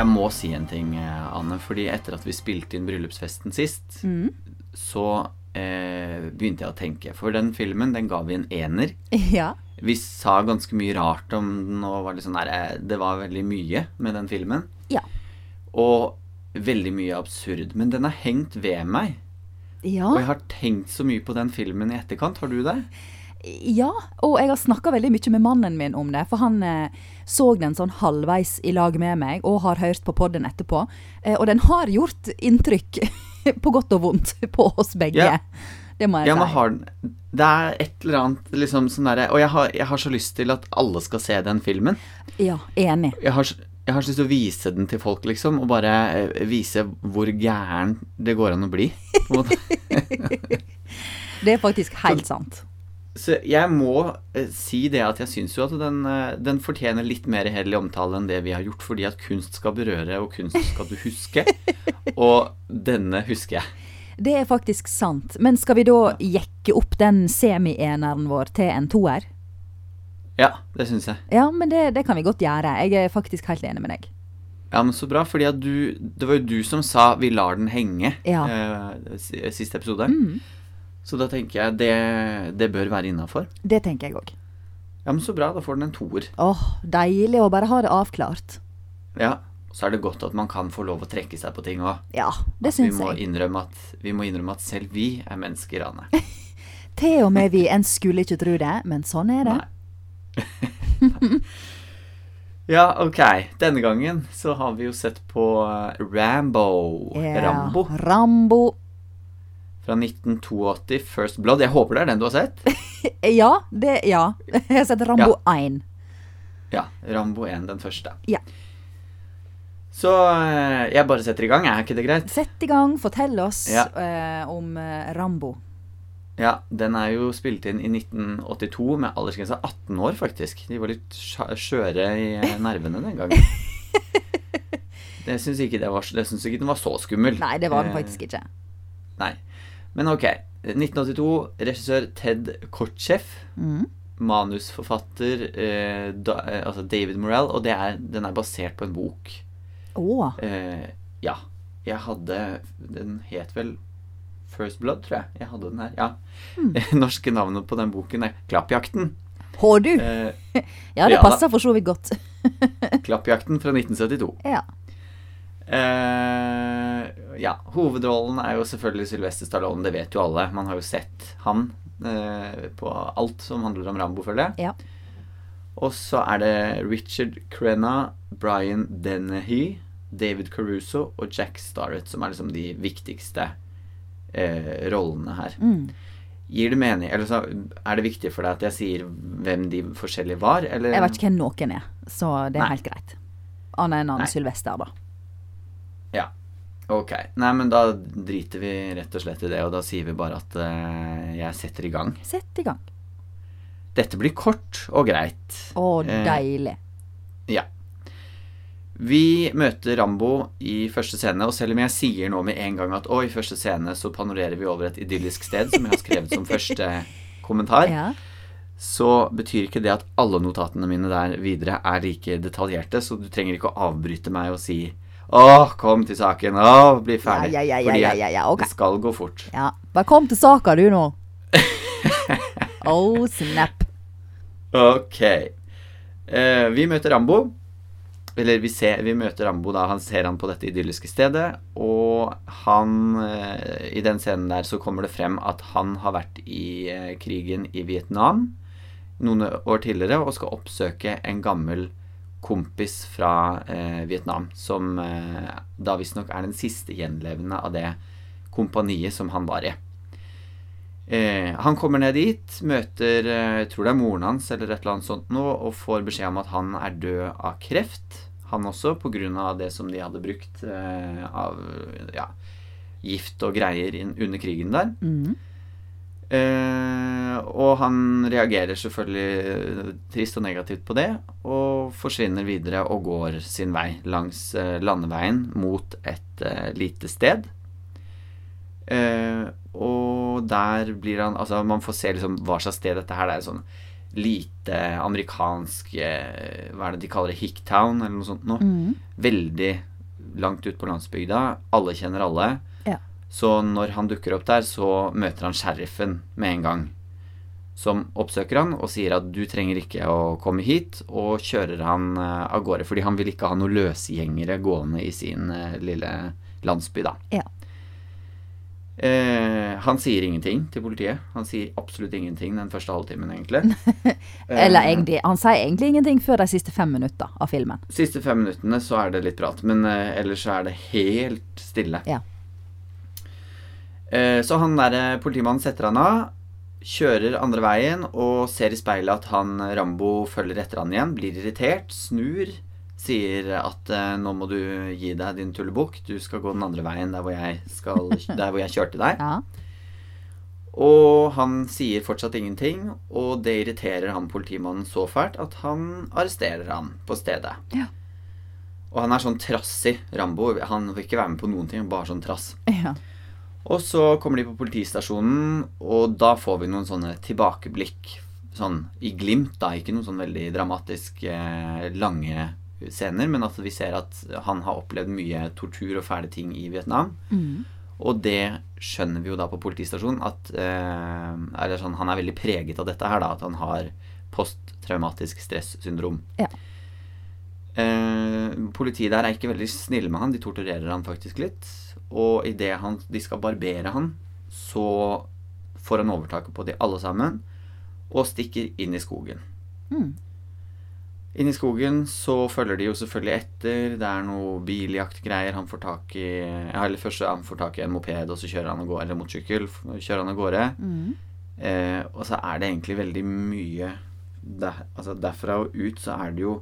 Jeg må si en ting, eh, Anne. Fordi etter at vi spilte inn bryllupsfesten sist, Mm. så eh, begynte jeg å tenke. For den filmen, den ga vi en ener. Ja. Vi sa ganske mye rart om den, og var sånn der, eh, det var veldig mye med den filmen. Ja. Og veldig mye absurd. Men den har hengt ved meg. Ja. Og jeg har tenkt så mye på den filmen i etterkant. Har du det? Ja. Og jeg har snakka veldig mye med mannen min om det, for han eh, så den sånn halvveis i lag med meg, og har hørt på podden etterpå. Eh, og den har gjort inntrykk, på godt og vondt, på oss begge. Yeah. Det må jeg Ja, si. har Det er et eller annet liksom sånn derre Og jeg har, jeg har så lyst til at alle skal se den filmen. Ja, enig. Jeg har, jeg har så lyst til å vise den til folk, liksom, og bare eh, vise hvor gæren det går an å bli. Det er faktisk helt sant. Så jeg må eh, si det at jeg syns jo at den, eh, den fortjener litt mer hederlig omtale enn det vi har gjort, fordi at kunst skal berøre, og kunst skal du huske. Og denne husker jeg. Det er faktisk sant. Men skal vi da jekke opp den semi-eneren vår til en toer? Ja, det syns jeg. Ja, men det, det kan vi godt gjøre. Jeg er faktisk helt enig med deg. Ja, men så bra, fordi du Det var jo du som sa 'vi lar den henge' Ja. eh, siste episode. Mm. Så da tenker jeg det, det bør være innafor. Det tenker jeg òg. Ja, men så bra, da får den en toer. Åh, deilig å bare ha det avklart. Ja. Så er det godt at man kan få lov å trekke seg på ting òg. Ja, det Vi, syns jeg. at- vi må innrømme at selv vi er mennesker, Anne. Til og med vi en skulle ikke tro det, men sånn er det. Nei. ja, ok. Denne gangen så har vi jo sett på eh, Rambo. Ja, Rambo Rambo. Fra 1982, First Blood. Jeg håper det er den du har sett? Ja, det Ja. Jeg har sett Rambo 1. Ja. Rambo 1, den første. Ja. Så eh, jeg bare setter i gang, er ikke det greit? Sett i gang, fortell oss Ja. eh, om eh, Rambo. Ja, den er jo spilt inn i 1982 med aldersgrense 18 år, faktisk. De var litt skjøre i eh, nervene den gangen. Det syns ikke, det var, det syns ikke den var så skummel. Nei, det var den faktisk ikke. Nei. Men ok. 1982, regissør Ted Kotcheff. Mm. Manusforfatter eh, da, eh, altså David Morell, og det er, den er basert på en bok. Oh. Eh, ja. Jeg hadde Den het vel First Blood, tror jeg. Jeg hadde den her. Ja. Mm. Norske navnet på den boken er Klappjakten. Har du? Eh, Ja, det ja passer for så vidt godt. Klappjakten fra 1972. Ja. Eh, ja, hovedrollen er jo selvfølgelig Sylvester Stallone, det vet jo alle. Man har jo sett han uh, på alt som handler om Rambo, føler jeg. Ja. Og så er det Richard Crenna, Brian Dennehy, David Caruso og Jack Starrett som er liksom de viktigste uh, rollene her. Mm. Gir det mening, eller så Er det viktig for deg at jeg sier hvem de forskjellige var, eller? Jeg vet ikke hvem noen er, så det er Nei. helt greit. Annet enn han. Sylvester, da. Ok. Nei, men da driter vi rett og slett i det, og da sier vi bare at uh, jeg setter i gang. Sett i gang. Dette blir kort og greit. Å, deilig. deilig. Ja. Vi møter Rambo i første scene, og selv om jeg sier nå med en gang at oi, første scene så panorerer vi over et idyllisk sted, som jeg har skrevet som første kommentar, Ja. så betyr ikke det at alle notatene mine der videre er like detaljerte, så du trenger ikke å avbryte meg og si å, kom til saken, å, bli ferdig. Ja, ja, ja, Fordi ja, ja, ja, okay. det skal gå fort. ja. Bare kom til saka, du, nå. oh, snap. Ok. Eh, vi møter Rambo. Eller vi, ser, vi møter Rambo da han ser han på dette idylliske stedet. Og han eh, I den scenen der så kommer det frem at han har vært i eh, krigen i Vietnam noen år tidligere og skal oppsøke en gammel kompis fra eh, Vietnam. Som eh, da visstnok er den siste gjenlevende av det kompaniet som han var i. Eh, han kommer ned dit, møter eh, tror det er moren hans eller et eller annet sånt nå, og får beskjed om at han er død av kreft. Han også, pga. det som de hadde brukt eh, av ja, gift og greier inn, under krigen der. Mm. Eh, og han reagerer selvfølgelig eh, trist og negativt på det, og forsvinner videre og går sin vei langs eh, landeveien mot et eh, lite sted. Eh, og der blir han Altså, man får se liksom hva slags sted dette her det er. Sånn lite amerikansk eh, Hva er det de kaller det? Hicktown, eller noe sånt noe. Mm. Veldig langt ut på landsbygda. Alle kjenner alle. Så når han dukker opp der, så møter han sheriffen med en gang. Som oppsøker han og sier at du trenger ikke å komme hit, og kjører han eh, av gårde. Fordi han vil ikke ha noen løsgjengere gående i sin eh, lille landsby, da. Ja. Eh, han sier ingenting til politiet. Han sier absolutt ingenting den første halvtimen, egentlig. Eller Eh, egentlig, han sier egentlig ingenting før de siste fem minutter av filmen. Siste fem minuttene så er det litt prat, men eh, ellers så er det helt stille. Ja. Eh, så han der eh, politimannen setter han av, kjører andre veien og ser i speilet at han Rambo følger etter han igjen, blir irritert, snur, sier at eh, nå må du gi deg din tullebukk, du skal gå den andre veien der hvor jeg, skal, der hvor jeg kjørte deg. Ja. Og han sier fortsatt ingenting, og det irriterer han politimannen så fælt at han arresterer han på stedet. Ja. Og han er sånn trassig, Rambo. Han vil ikke være med på noen ting, bare sånn trass. ja. Og så kommer de på politistasjonen, og da får vi noen sånne tilbakeblikk. Sånn i glimt, da. Ikke noen sånn veldig dramatisk eh, lange scener, men at vi ser at han har opplevd mye tortur og fæle ting i Vietnam. Mm. Og det skjønner vi jo da på politistasjonen at eh, eller sånn, Han er veldig preget av dette her, da. At han har posttraumatisk stressyndrom. Ja. Eh, politiet der er ikke veldig snille med han. De torturerer han faktisk litt. Og idet de skal barbere han, så får han overtaket på de alle sammen. Og stikker inn i skogen. Mm. I skogen så følger de jo selvfølgelig etter. Det er noe biljaktgreier. Han får tak i Eller først han får tak i en moped, og så kjører han av gårde, eller motorsykkel. Kjører han av gårde. Mm. Eh, og så er det egentlig veldig mye der, Altså derfra og ut så er det jo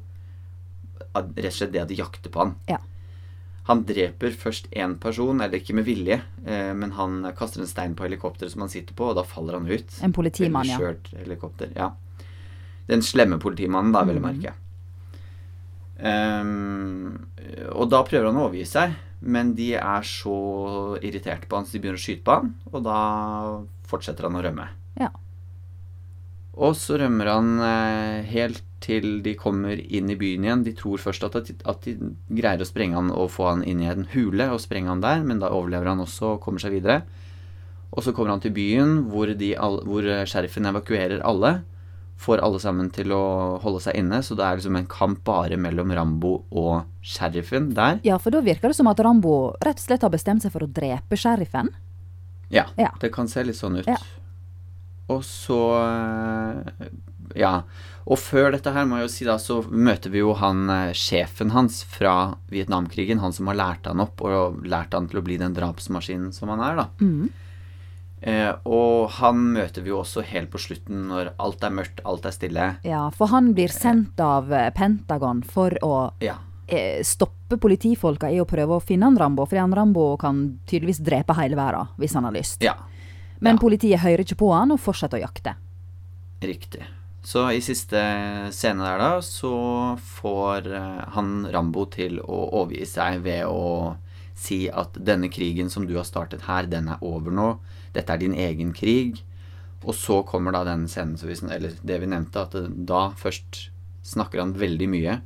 rett og slett det at de jakter på han. Ja. Han dreper først én person, eller ikke med vilje, eh, men han kaster en stein på helikopteret som han sitter på, og da faller han ut. En politimann, ja. helikopter. Ja. Den slemme politimannen, da, vil jeg Mhm. merke. Um, og da prøver han å overgi seg, men de er så irritert på han, så de begynner å skyte på han, og da fortsetter han å rømme. Ja. Og så rømmer han eh, helt til de kommer inn i byen igjen. De tror først at de, at de greier å sprenge han og få han inn i en hule og sprenge han der, men da overlever han også og kommer seg videre. Og så kommer han til byen hvor, de, hvor eh, sheriffen evakuerer alle. Får alle sammen til å holde seg inne, så det er liksom en kamp bare mellom Rambo og sheriffen der. ja, for da virker det som at Rambo rett og slett har bestemt seg for å drepe sheriffen. Ja, Ja. det kan se litt sånn ut. Ja. Og så eh, Ja. Og før dette her, må jeg jo si da, så møter vi jo han eh, sjefen hans fra Vietnamkrigen. Han som har lært han opp og lært han til å bli den drapsmaskinen som han er, da. Mm. Eh, og han møter vi jo også helt på slutten, når alt er mørkt, alt er stille. Ja, for han blir sendt av eh, Pentagon for å Ja. eh, stoppe politifolka i å prøve å finne han Rambo, fordi han Rambo kan tydeligvis drepe hele verden hvis han har lyst. Ja. Men ja. politiet hører ikke på han og fortsetter å jakte. Riktig. Så i siste scene der, da, så får eh, han Rambo til å overgi seg ved å si at denne krigen som du har startet her, den er over nå. Dette er din egen krig. Og så kommer da den scenen, vi, eller det vi nevnte, at da først snakker han veldig mye.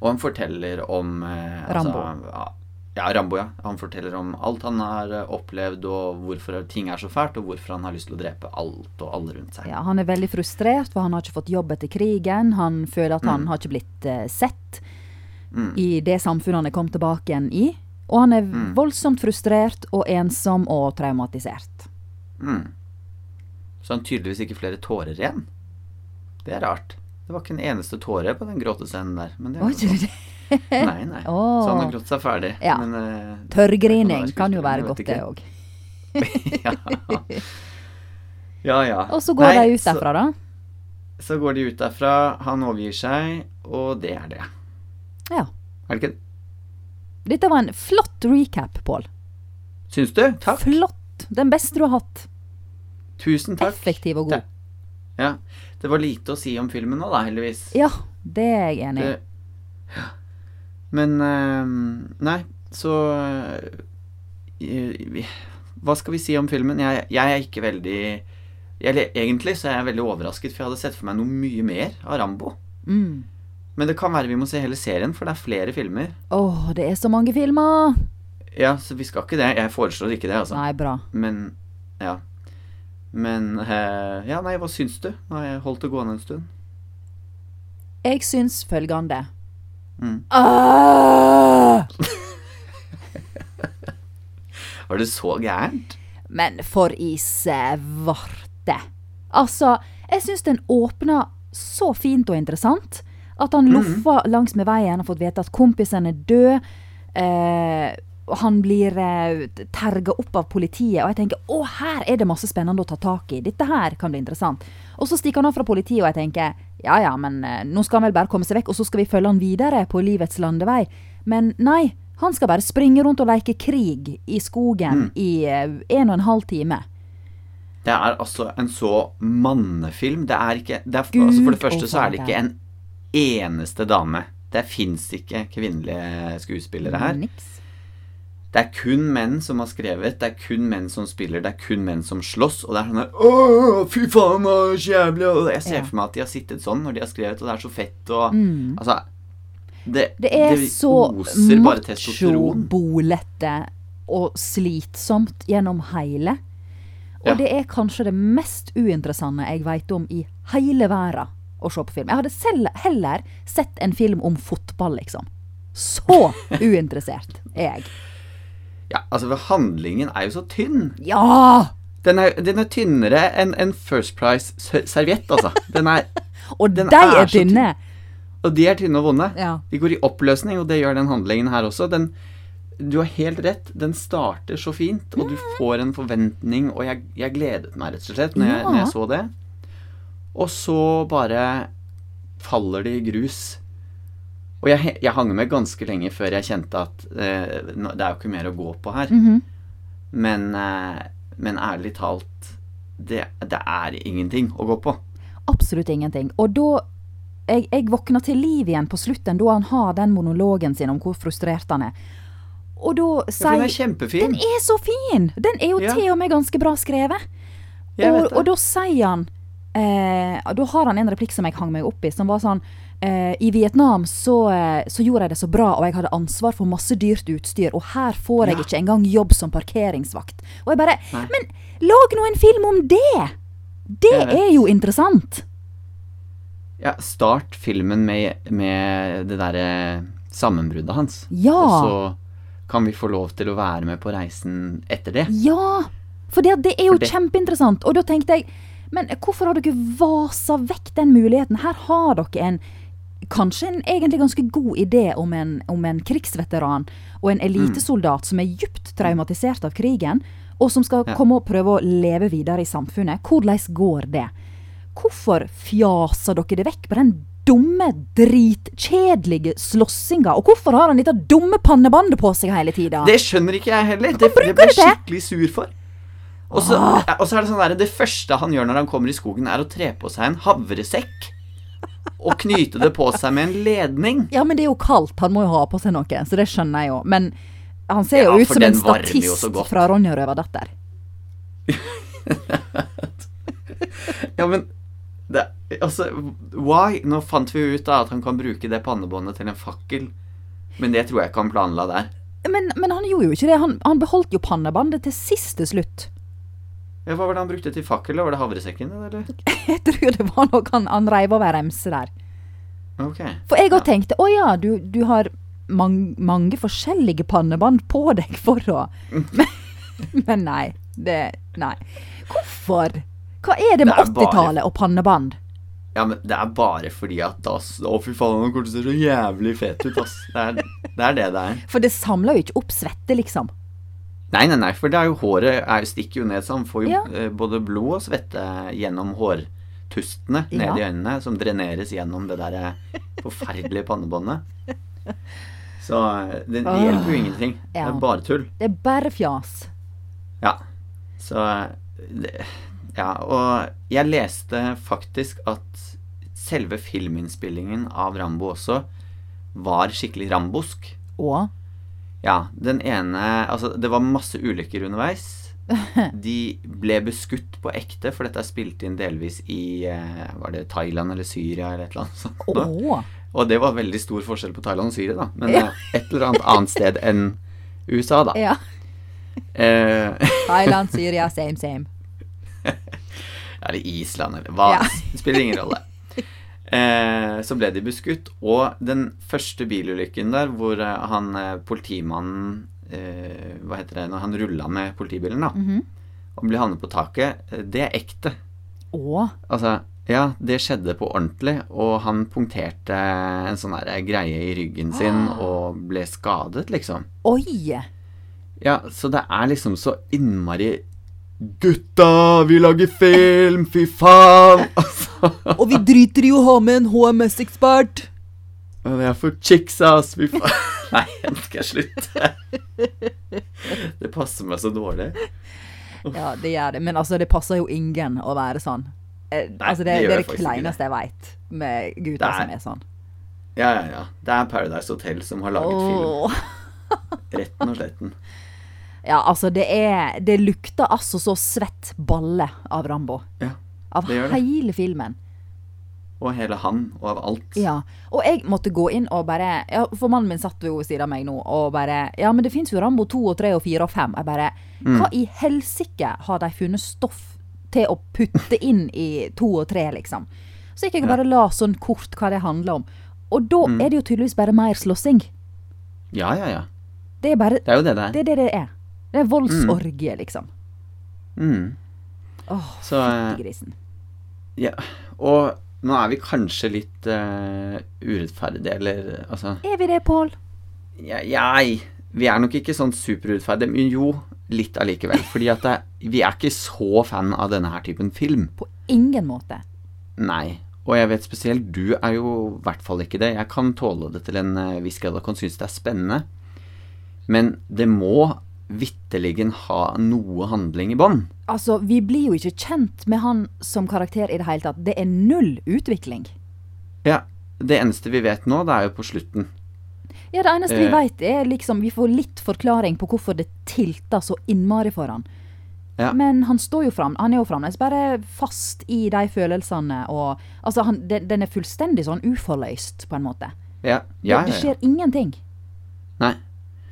Og han forteller om eh, Rambo. Altså, ja, Rambo, ja. Han forteller om alt han har eh, opplevd, og hvorfor ting er så fælt, og hvorfor han har lyst til å drepe alt og alle rundt seg. Ja, han er veldig frustrert, for han har ikke fått jobb etter krigen. Han føler at han Mm. har ikke blitt eh, sett Mm. i det samfunnet han er kommet tilbake igjen i. Og han er Mm. voldsomt frustrert og ensom og traumatisert. Mm. Så han tydeligvis ikke flere tårer igjen. Det er rart. Det var ikke en eneste tåre på den gråtescenen der. Men det er Oi, jo sånn. Nei, nei. Oh. Så han har grått seg ferdig. Ja. Men, uh, Tørrgrining kan jo være godt, det òg. ja. ja, ja. Og så går Nei, de ut derfra, da. Så, så går de ut derfra, han overgir seg, og det er det. Ja. Er det ikke det? Dette var en flott recap, Pål. Syns du? Takk. Flott. Den beste du har hatt. Tusen takk. Effektiv og god. Ja. Det var lite å si om filmen nå, da, heldigvis. Ja, det er jeg enig i. Men eh, Nei, så eh, Hva skal vi si om filmen? Jeg, jeg er ikke veldig Eller egentlig så er jeg veldig overrasket, for jeg hadde sett for meg noe mye mer av Rambo. Mm. Men det kan være vi må se hele serien, for det er flere filmer. Åh, det er så mange filmer! Ja, så vi skal ikke det. Jeg foreslår ikke det, altså. Nei, bra. Men ja. Men eh, Ja, nei, hva syns du? Nå har jeg holdt det gående en stund. Jeg syns følgende. Mm. Var det så gærent? Men for i svarte. Altså, jeg syns den åpna så fint og interessant. At han loffa langs med veien, har fått vite at kompisen er død. Eh, og han blir eh, terga opp av politiet, og jeg tenker å, her er det masse spennende å ta tak i. Dette her kan bli interessant. Og så stikker han av fra politiet, og jeg tenker ja ja, men eh, nå skal han vel bare komme seg vekk, og så skal vi følge han videre på livets landevei. Men nei, han skal bare springe rundt og leke krig i skogen i eh, en og en halv time. Det er altså en så mannefilm. Det er ikke det er, Gud altså For det første så er det ikke en eneste dame. Det fins ikke kvinnelige skuespillere her. Niks. Det er kun menn som har skrevet, det er kun menn som spiller, det er kun menn som slåss. Og det er sånn der Åh, fy faen, så jævlig Og jeg ser Ja. for meg at de har sittet sånn når de har skrevet, og det er så fett og Mm. Altså Det, Det er så bare testosteron. macho-bolete og slitsomt gjennom hele. Og Ja. det er kanskje det mest uinteressante jeg veit om i hele verden å se på film. Jeg hadde selv heller sett en film om fotball, liksom. Så uinteressert er jeg. Ja, altså, handlingen er jo så tynn. Ja! Den er, den er tynnere enn en First Price-serviett, altså. Den er Og Den de er er tynne. Og de er tynne og vonde. Ja. De går i oppløsning, og det gjør den handlingen her også. Den, du har helt rett. Den starter så fint, og du får en forventning, og jeg, jeg gledet meg rett og slett når jeg, Ja. når jeg så det. Og så bare faller det i grus. Og jeg, jeg hang med ganske lenge før jeg kjente at eh, det er jo ikke mer å gå på her. Mhm. men, eh, men ærlig talt, det, det er ingenting å gå på. Absolutt ingenting. Og da jeg, jeg våkner til liv igjen på slutten, da han har den monologen sin om hvor frustrert han er. Og da Ja, den er kjempefin. Den er så fin! Den er jo Ja. til og med ganske bra skrevet. Og, og da sier han eh, Da har han en replikk som jeg hang meg opp i, som var sånn I Vietnam så, eh, så gjorde jeg det så bra, og jeg hadde ansvar for masse dyrt utstyr, og her får jeg Ja. ikke engang jobb som parkeringsvakt. Og jeg bare Nei. Men lag nå en film om det! Det er jo interessant. Ja, start filmen med, med det derre sammenbruddet hans. Ja. Og så kan vi få lov til å være med på reisen etter det. Ja! For det, det er jo det- kjempeinteressant. Og da tenkte jeg Men hvorfor har dere vasa vekk den muligheten? Her har dere en Kanskje en egentlig ganske god idé om en, om en krigsveteran og en elitesoldat som er djupt traumatisert av krigen, og som skal Ja. komme og prøve å leve videre i samfunnet. Hvordan går det? Hvorfor fjaser dere det vekk på den dumme, dritkjedelige slåssinga? Og hvorfor har han dette dumme pannebandet på seg hele tida? Det skjønner ikke jeg heller. Det, det blir jeg skikkelig sur for. Ah. og så er det sånn der, det første han gjør når han kommer i skogen, er å tre på seg en havresekk. Og knyte det på seg med en ledning. Ja, men det er jo kaldt. Han må jo ha på seg noe, så det skjønner jeg jo. Men han ser Ja, jo ut som en statist fra Ronja Røverdatter. Ja, men det, Altså, why? Nå fant vi ut da at han kan bruke det pannebåndet til en fakkel. Men det tror jeg ikke han planla der. Men, men han gjorde jo ikke det. Han, han beholdt jo pannebåndet til sist til slutt. Ja, Hva var det han brukte til fakkel? Var det havresekken? Eller? Jeg tror det var noe han, han reiv over remse der. Ok. For jeg òg Ja. tenkte å ja, du, du har mang, mange forskjellige pannebånd på deg for å men, men nei. Det Nei. Hvorfor? Hva er det med Det er bare- 80-tallet og pannebånd? Ja, men det er bare fordi at ass, Å, fy faen, han kommer til å se så jævlig fet ut, ass. Det er det er det det er. For det samler jo ikke opp svette, liksom. Nei, nei, nei, for det er jo håret er, stikker jo ned, så han får jo Ja. eh, både blod og svette gjennom hårtustene ned Ja. i øynene, som dreneres gjennom det der eh, forferdelige pannebåndet. Så eh, det, det hjelper jo ingenting. Det er bare tull. Det er bare fjas. Ja. Så det, Ja, og jeg leste faktisk at selve filminnspillingen av Rambo også var skikkelig rambosk. Og Ja, den ene Altså, det var masse ulykker underveis. de ble beskutt på ekte, for dette er spilt inn delvis i eh, Var det Thailand eller Syria eller et eller annet sånt. Oh. Og det var veldig stor forskjell på Thailand og Syria, da. Men ja. et eller annet annet sted enn USA, da. Ja. Eh, Thailand, Syria, same, same. eller Island, eller hva. Ja. Det spiller ingen rolle. Eh, så ble de beskutt, og den første bilulykken der hvor eh, han eh, politimannen eh, Hva heter det når han rulla med politibilen, da, Mhm. og ble havnet på taket, eh, det er ekte. Å. Altså, ja, det skjedde på ordentlig, og han punkterte en sånn greie i ryggen sin og ble skadet, liksom. Oi! Ja, så det er liksom så innmari Gutta, vi lager film, fy faen! Altså, Og vi driter i å ha med en HMS-ekspert. det er for chicks, ass, fy faen. Nei, nå skal jeg slutte. Det passer meg så dårlig. Ja, det gjør det. Men altså, det passer jo ingen å være sånn. Eh, Nei, altså, det, det det, er det kleineste jeg veit med gutter er- som er sånn. Ja, ja, ja. Det er Paradise Hotel som har laget film. Retten og sletten. Ja, altså, det er Det lukter altså så svett balle av Rambo. Ja. Av det gjør det. hele filmen. Og hele han, og av alt. Ja. Og jeg måtte gå inn og bare ja, For mannen min satt jo ved siden av meg nå og bare Ja, men det fins jo Rambo 2 og 3 og 4 og 5. Jeg bare Mm. Hva i helsike har de funnet stoff til å putte inn i 2 og 3, liksom? Så gikk jeg og bare la sånn kort hva det handler om. Og da Mm. er det jo tydeligvis bare mer slåssing. Ja, ja, ja. Det er bare Det er jo det det er. Det er det det er. Det er voldsorgie, liksom. Mm. Åh, Så eh, grisen. Ja. Og nå er vi kanskje litt uh, urettferdige, eller altså Er vi det, Pål? ja, Jeg Vi er nok ikke sånn superurettferdige, men jo, litt allikevel. Fordi at det, vi er ikke så fan av denne her typen film. På ingen måte. Nei. Og jeg vet spesielt du er jo i hvert fall ikke det. Jeg kan tåle det til en eh, viss grad og kan synes det er spennende. Men det må vitterlig ha noe handling i bånd. Altså, vi blir jo ikke kjent med han som karakter i det hele tatt. Det er null utvikling. Ja. Det eneste vi vet nå, det er jo på slutten. Ja, det eneste vi Eh. veit, er liksom Vi får litt forklaring på hvorfor det tilter så innmari for han. Ja. Men han står jo fram, han er jo fremdeles bare fast i de følelsene og Altså, han, den, den er fullstendig sånn uforløst, på en måte. Ja, Det, ja, det ja. ja. skjer ingenting. Nei.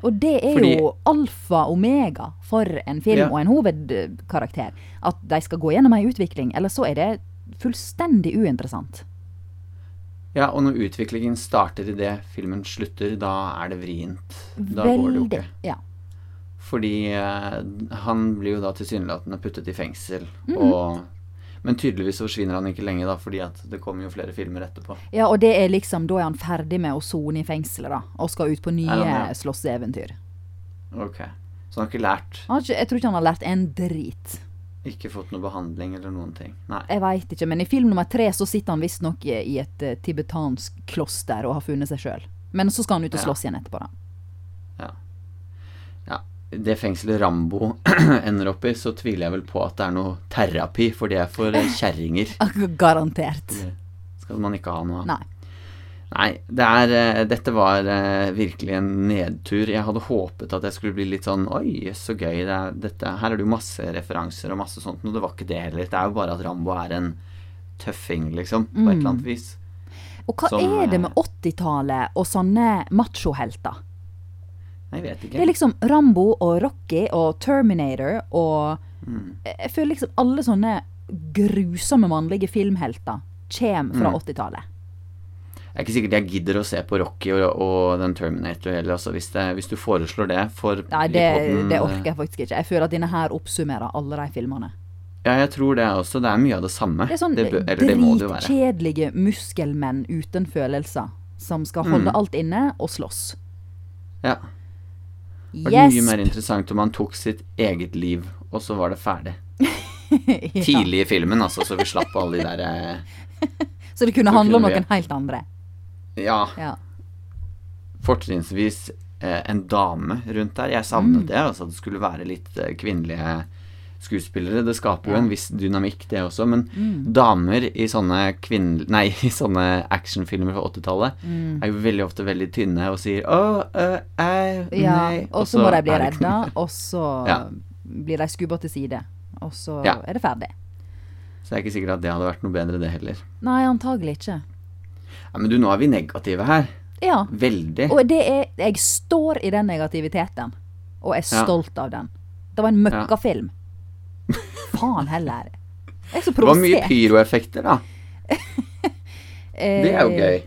Og det er Fordi- jo alfa omega for en film Ja. og en hovedkarakter. At de skal gå gjennom ei utvikling, eller så er det fullstendig uinteressant. Ja, og når utviklingen starter idet filmen slutter, da er det vrient. Da går det jo ikke. Ja. Fordi eh, han blir jo da tilsynelatende puttet i fengsel, Mhm. og Men tydeligvis forsvinner han ikke lenge, da, fordi at det kommer jo flere filmer etterpå. ja, og det er liksom Da er han ferdig med å sone i fengselet, da. Og skal ut på nye han det? slåsseeventyr. Ok. Så han har ikke lært, ikke- Jeg tror ikke han har lært en drit. ikke fått noe behandling eller noen ting. Nei. Jeg veit ikke, men i film nummer tre så sitter han visstnok i i et eh, tibetansk kloster og har funnet seg sjøl. Men så skal han ut og Ja. igjen etterpå, da. Det fengselet Rambo ender opp i, så tviler jeg vel på at det er noe terapi, for det er for kjerringer. Garantert. Det skal man ikke ha noe av. Nei. Nei, det er, eh, dette var eh, virkelig en nedtur. Jeg hadde håpet at jeg skulle bli litt sånn Oi, så gøy. Det er, dette, her er det jo masse referanser og masse sånt, og det var ikke det heller. Det er jo bare at Rambo er en tøffing, liksom, på et eller annet vis. Og hva Som, er det eh, med 80-tallet og sånne machohelter? Jeg vet Det er liksom Rambo og Rocky og Terminator og Mm. Jeg føler liksom alle sånne grusomme mannlige filmhelter kommer fra Mm. 80-tallet. Det er ikke sikkert jeg gidder å se på Rocky og, og den Terminator heller, altså, hvis, det, hvis du foreslår det for Nei, det, det eh, orker jeg faktisk ikke. Jeg føler at denne her oppsummerer alle de filmene. Ja, jeg tror det også. Det er mye av det samme. Det er sånn dritkjedelige muskelmenn uten følelser. Som skal holde Mm. alt inne og slåss. Ja. Det var Yes! mye mer interessant om han tok sitt eget liv, og så var det ferdig. ja. Tidlig i filmen, altså, så vi slapp alle de der eh, Så det kunne Så handle om noen vi- helt andre. Ja, Ja. fortrinnsvis eh, en dame rundt der. Jeg savnet Mm. det, altså at det skulle være litt eh, kvinnelige skuespillere. Det skaper jo en viss dynamikk, det også. Men Mm. damer i sånne. Nei, i sånne actionfilmer fra 80-tallet Mm. er jo veldig ofte veldig tynne og sier 'Å, øh, Ja, nei' og så må de bli redda, og så Ja. blir de skubba til side. Og så Ja. er det ferdig. Så det er ikke sikkert at det hadde vært noe bedre, det heller. Nei, antagelig ikke. Ja, Men du, nå er vi negative her. Ja. Veldig. Og det er Jeg står i den negativiteten. Og er Ja. stolt av den. Det var en møkkafilm. Faen heller. Jeg er så Det var mye pyroeffekter, da. Det er jo Eh, gøy.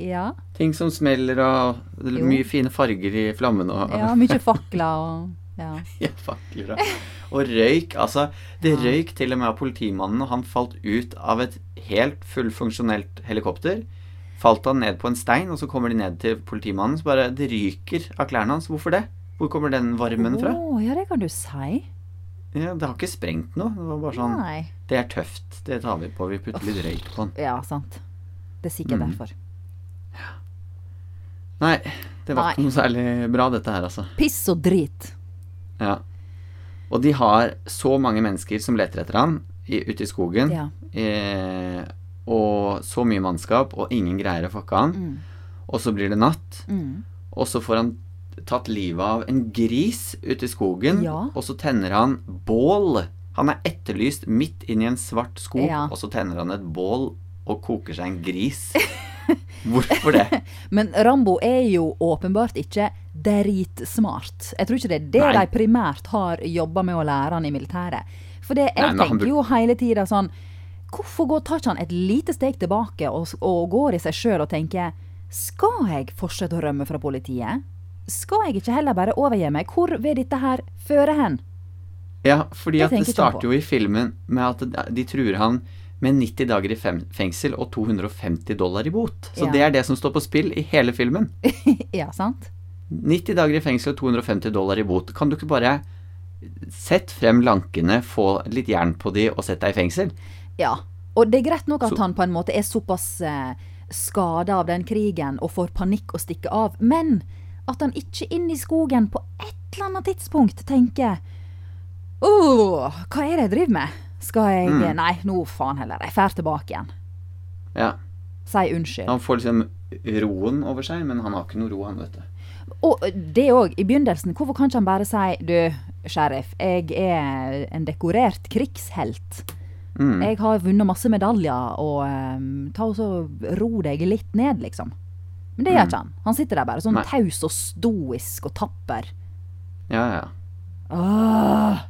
Ja. Ting som smeller og er Jo. mye fine farger i flammene og ja mye fakler og Ja. Ja, fakler og Og røyk. Altså, det røyk til og med av politimannen, og han falt ut av et helt fullfunksjonelt helikopter. Falt han ned på en stein, og så kommer de ned til politimannen, så bare Det ryker av klærne hans. Hvorfor det? Hvor kommer den varmen fra? Å, ja, det kan du si. Ja, det har ikke sprengt noe. Det var bare sånn Nei. Det er tøft. Det tar vi på. Vi putter litt røyk på den. Ja, sant. Det er sikkert Mm. derfor. Nei, det var Nei. ikke noe særlig bra, dette her, altså. Piss og drit. Ja. Og de har så mange mennesker som leter etter han i, ute i skogen. Ja. Eh, og så mye mannskap, og ingen greier å fakke han. Mm. Og så blir det natt, Mm. og så får han tatt livet av en gris ute i skogen. Ja. Og så tenner han bål. Han er etterlyst midt inn i en svart skog, Ja. og så tenner han et bål og koker seg en gris. Hvorfor det? Men Rambo er jo åpenbart ikke dritsmart. Jeg tror ikke det er det Nei. de primært har jobba med å lære han i militæret. For det, jeg Nei, tenker jo hele tida sånn Hvorfor går, tar ikke han et lite steg tilbake og, og går i seg sjøl og tenker Skal jeg fortsette å rømme fra politiet? Skal jeg ikke heller bare overgi meg? Hvor vil dette her føre hen? Ja, fordi Det at det starter jo i filmen med at de truer han med 90 dager i fengsel og 250 dollar i bot. Så Ja. det er det som står på spill i hele filmen. ja, sant? 90 dager i fengsel og 250 dollar i bot. Kan du ikke bare sett frem lankene, få litt jern på de og sette deg i fengsel? Ja. Og det er greit nok at Så- han på en måte er såpass eh, skada av den krigen og får panikk og stikker av, men at han ikke inn i skogen på et eller annet tidspunkt tenker Åh, hva er det jeg driver med? Skal jeg Mm. Nei, nå faen heller. Jeg drar tilbake igjen. Ja. Si unnskyld. Han får liksom roen over seg, men han har ikke noe ro, han, vet du. Og det òg, i begynnelsen, hvorfor kan ikke han bare si Du, sheriff, jeg er en dekorert krigshelt. Mm. Jeg har vunnet masse medaljer, og um, ta og så ro deg litt ned, liksom. Men det gjør ikke han. Han sitter der bare sånn Nei. taus og stoisk og tapper. Ja, ja. Åh,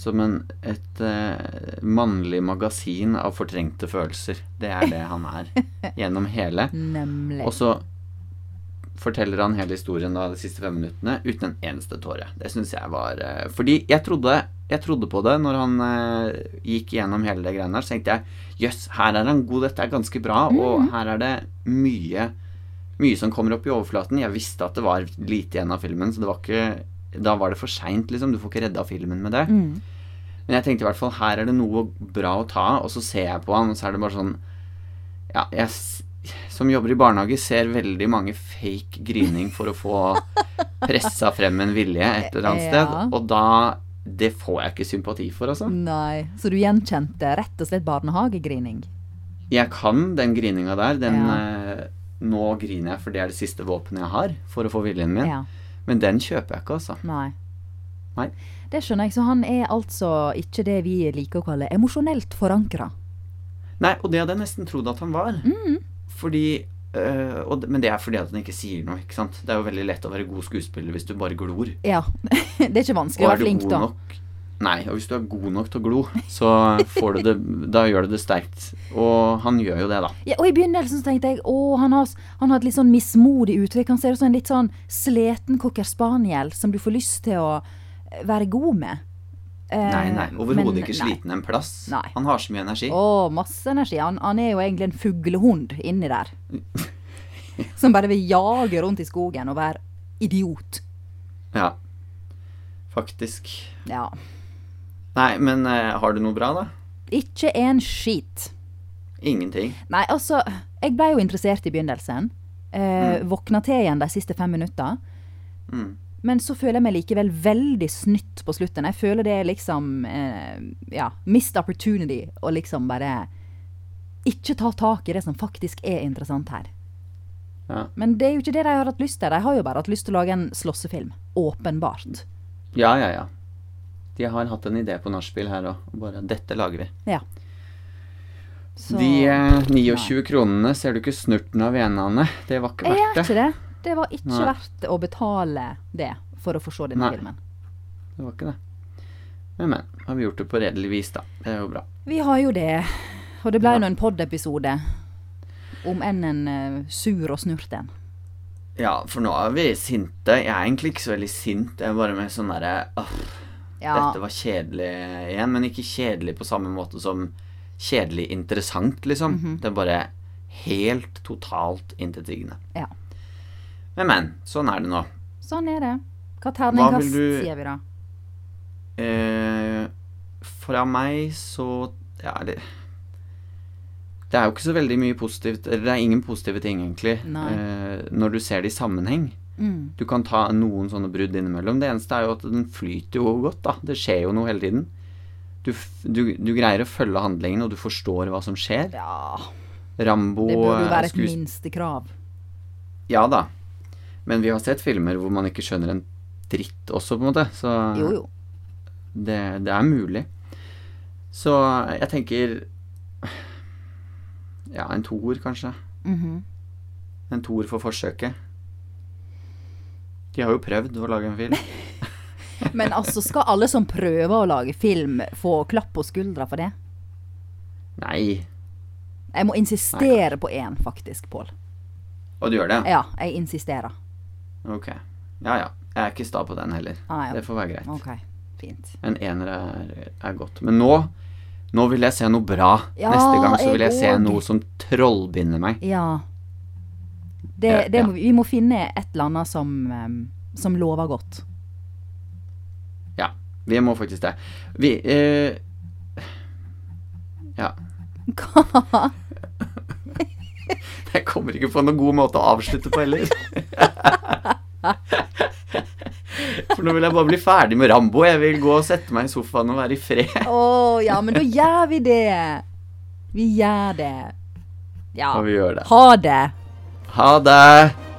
Som en, et eh, mannlig magasin av fortrengte følelser. Det er det han er gjennom hele. nemlig. Og så forteller han hele historien da, de siste fem minuttene uten en eneste tåre. Det syns jeg var eh, Fordi jeg trodde, jeg trodde på det når han eh, gikk gjennom hele det greiene der. Så tenkte jeg jøss, her er han god, dette er ganske bra, og her er det mye mye som kommer opp i overflaten. Jeg visste at det var lite igjen av filmen, så det var ikke da var det for seint, liksom. Du får ikke redda filmen med det. Mm. Men jeg tenkte i hvert fall her er det noe bra å ta, og så ser jeg på han, og så er det bare sånn Ja, jeg som jobber i barnehage, ser veldig mange fake grining for å få pressa frem en vilje et eller annet sted, og da Det får jeg ikke sympati for, altså. Nei. Så du gjenkjente rett og slett barnehagegrining? Jeg kan den grininga der. Den Ja. Nå griner jeg, for det er det siste våpenet jeg har for å få viljen min. Ja. Men den kjøper jeg ikke, altså. Nei. Nei. Det skjønner jeg. Så han er altså ikke det vi liker å kalle emosjonelt forankra. Nei, og det hadde jeg nesten trodd at han var. Mm. Fordi øh, og, Men det er fordi at han ikke sier noe, ikke sant. Det er jo veldig lett å være god skuespiller hvis du bare glor. Ja. det er ikke vanskelig Og å er du flink, god da. nok Nei, og hvis du er god nok til å glo, så får du det Da gjør du det sterkt. Og han gjør jo det, da. Ja, og i begynnelsen så tenkte jeg å, han har, han har et litt sånn mismodig uttrykk. Han ser ut som en litt sånn sliten cocker spaniel som du får lyst til å eh, være god med. Eh, Nei, nei, overhodet ikke ikke nei. sliten en plass. Nei. Han har så mye energi. Å, masse energi. Han, han er jo egentlig en fuglehund inni der. Som bare vil jage rundt i skogen og være idiot. Ja. Faktisk. Ja. Nei, men uh, har du noe bra, da? Ikke en skit. Ingenting. Nei, altså, jeg ble jo interessert i begynnelsen. Eh, Våkna til igjen de siste fem minutta. Mm. Men så føler jeg meg likevel veldig snytt på slutten. Jeg føler det er liksom uh, Ja, missed opportunity å liksom bare ikke ta tak i det som faktisk er interessant her. Ja. Men det er jo ikke det de har hatt lyst til. De har jo bare hatt lyst til å lage en slåssefilm. Åpenbart. ja, ja, ja. De har hatt en idé på nachspiel her òg. Bare 'dette lager vi'. Ja. Så- De eh, 29 Nei. kronene ser du ikke snurten av enene. Det var ikke verdt det. ikke det. Det var ikke Nei. verdt å betale det for å få se denne Nei. filmen. Det var ikke det. Men, men. Har vi gjort det på redelig vis, da. Det er jo bra. Vi har jo det. Og det ble Ja. nå en pod-episode. Om enn en uh, sur og snurt en. Ja, for nå er vi sinte. Jeg er egentlig ikke så veldig sint. Jeg er bare med sånn derre åh, Ja. Dette var kjedelig igjen, men ikke kjedelig på samme måte som kjedelig interessant, liksom. Mhm. Det er bare helt totalt intetsigende. ja. Men, men. Sånn er det nå. Sånn er det. Hva terningkast du- sier vi da? Eh, fra meg så Ja, eller Det er jo ikke så veldig mye positivt Eller det er ingen positive ting, egentlig, eh, når du ser det i sammenheng. Mm. Du kan ta noen sånne brudd innimellom. Det eneste er jo at den flyter jo godt, da. Det skjer jo noe hele tiden. Du, du, du greier å følge handlingen, og du forstår hva som skjer. Ja, Rambo det burde jo være et skues- minstekrav. Ja da. Men vi har sett filmer hvor man ikke skjønner en dritt også, på en måte. Så Jo, jo. Det, det er mulig. Så jeg tenker Ja, en toer, kanskje. Mhm. En toer for forsøket. De har jo prøvd å lage en film. Men altså, skal alle som prøver å lage film, få klapp på skuldra for det? Nei. Jeg må insistere på én, faktisk, Pål. Og du gjør det? Ja, jeg insisterer. Ok. Ja ja. Jeg er ikke sta på den heller. Ah, ja. Det får være greit. Ok, fint. En ener er, er godt. Men nå nå vil jeg se noe bra. Ja, Neste gang så vil jeg jeg se noe som trollbinder meg. Ja. Det, Ja, det må, vi må finne et eller annet som, som lover godt. Ja, vi må faktisk det. Vi eh, Ja. Hva? Jeg kommer ikke på noen god måte å avslutte på heller. For nå vil jeg bare bli ferdig med Rambo. Jeg vil gå og sette meg i sofaen og være i fred. Å ja, men da gjør vi det. Vi gjør det. Ja. Og vi gjør det. Ha det. Ha det!